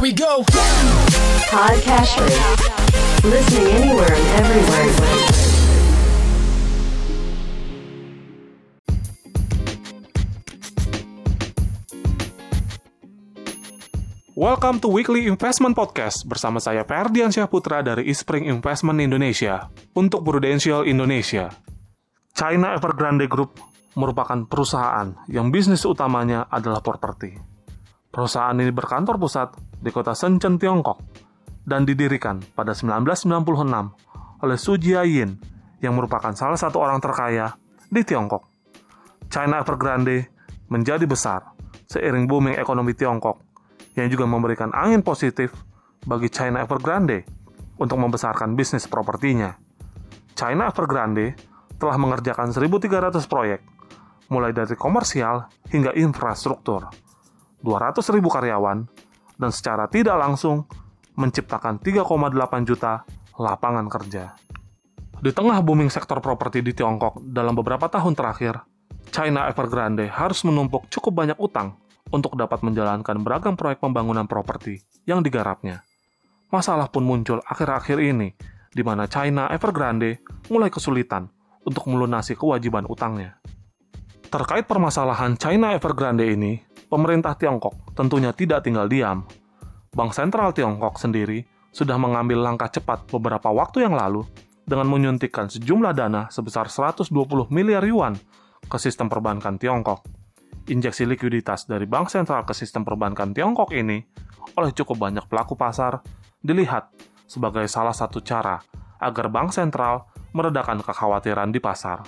Here we go. Podcasters. Listening anywhere and everywhere. Welcome to Weekly Investment Podcast bersama saya Ferdian Syahputra dari Ispring Investment Indonesia untuk Prudential Indonesia. China Evergrande Group merupakan perusahaan yang bisnis utamanya adalah properti. Perusahaan ini berkantor pusat di kota Shenzhen, Tiongkok, dan didirikan pada 1996 oleh Su Jiayin yang merupakan salah satu orang terkaya di Tiongkok. China Evergrande menjadi besar seiring booming ekonomi Tiongkok yang juga memberikan angin positif bagi China Evergrande untuk membesarkan bisnis propertinya. China Evergrande telah mengerjakan 1.300 proyek, mulai dari komersial hingga infrastruktur, 200.000 karyawan, dan secara tidak langsung menciptakan 3,8 juta lapangan kerja. Di tengah booming sektor properti di Tiongkok dalam beberapa tahun terakhir, China Evergrande harus menumpuk cukup banyak utang untuk dapat menjalankan beragam proyek pembangunan properti yang digarapnya. Masalah pun muncul akhir-akhir ini, di mana China Evergrande mulai kesulitan untuk melunasi kewajiban utangnya. Terkait permasalahan China Evergrande ini, pemerintah Tiongkok tentunya tidak tinggal diam. Bank Sentral Tiongkok sendiri sudah mengambil langkah cepat beberapa waktu yang lalu dengan menyuntikkan sejumlah dana sebesar 120 miliar yuan ke sistem perbankan Tiongkok injeksi likuiditas dari bank sentral ke sistem perbankan Tiongkok ini oleh cukup banyak pelaku pasar dilihat sebagai salah satu cara agar bank sentral meredakan kekhawatiran di pasar.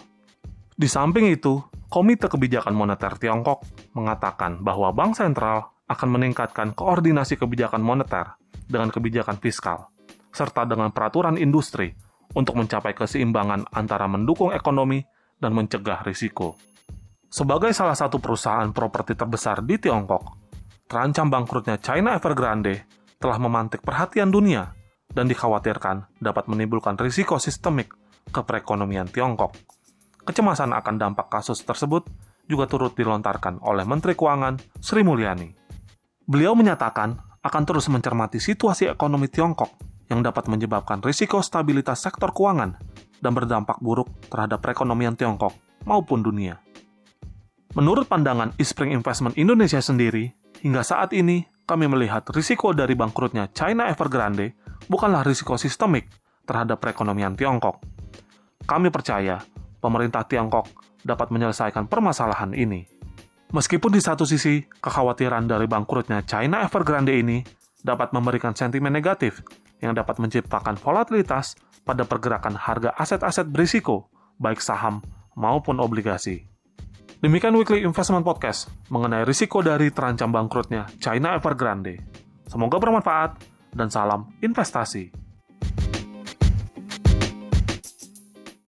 Di samping itu, Komite Kebijakan Moneter Tiongkok mengatakan bahwa bank sentral akan meningkatkan koordinasi kebijakan moneter dengan kebijakan fiskal, serta dengan peraturan industri untuk mencapai keseimbangan antara mendukung ekonomi dan mencegah risiko. Sebagai salah satu perusahaan properti terbesar di Tiongkok, terancam bangkrutnya China Evergrande telah memantik perhatian dunia dan dikhawatirkan dapat menimbulkan risiko sistemik ke perekonomian Tiongkok. Kecemasan akan dampak kasus tersebut juga turut dilontarkan oleh Menteri Keuangan Sri Mulyani. Beliau menyatakan akan terus mencermati situasi ekonomi Tiongkok yang dapat menyebabkan risiko stabilitas sektor keuangan dan berdampak buruk terhadap perekonomian Tiongkok maupun dunia. Menurut pandangan Ispring Investment Indonesia sendiri, hingga saat ini kami melihat risiko dari bangkrutnya China Evergrande bukanlah risiko sistemik terhadap perekonomian Tiongkok. Kami percaya pemerintah Tiongkok dapat menyelesaikan permasalahan ini. Meskipun di satu sisi, kekhawatiran dari bangkrutnya China Evergrande ini dapat memberikan sentimen negatif yang dapat menciptakan volatilitas pada pergerakan harga aset-aset berisiko, baik saham maupun obligasi. Demikian Weekly Investment Podcast mengenai risiko dari terancam bangkrutnya China Evergrande. Semoga bermanfaat dan salam investasi.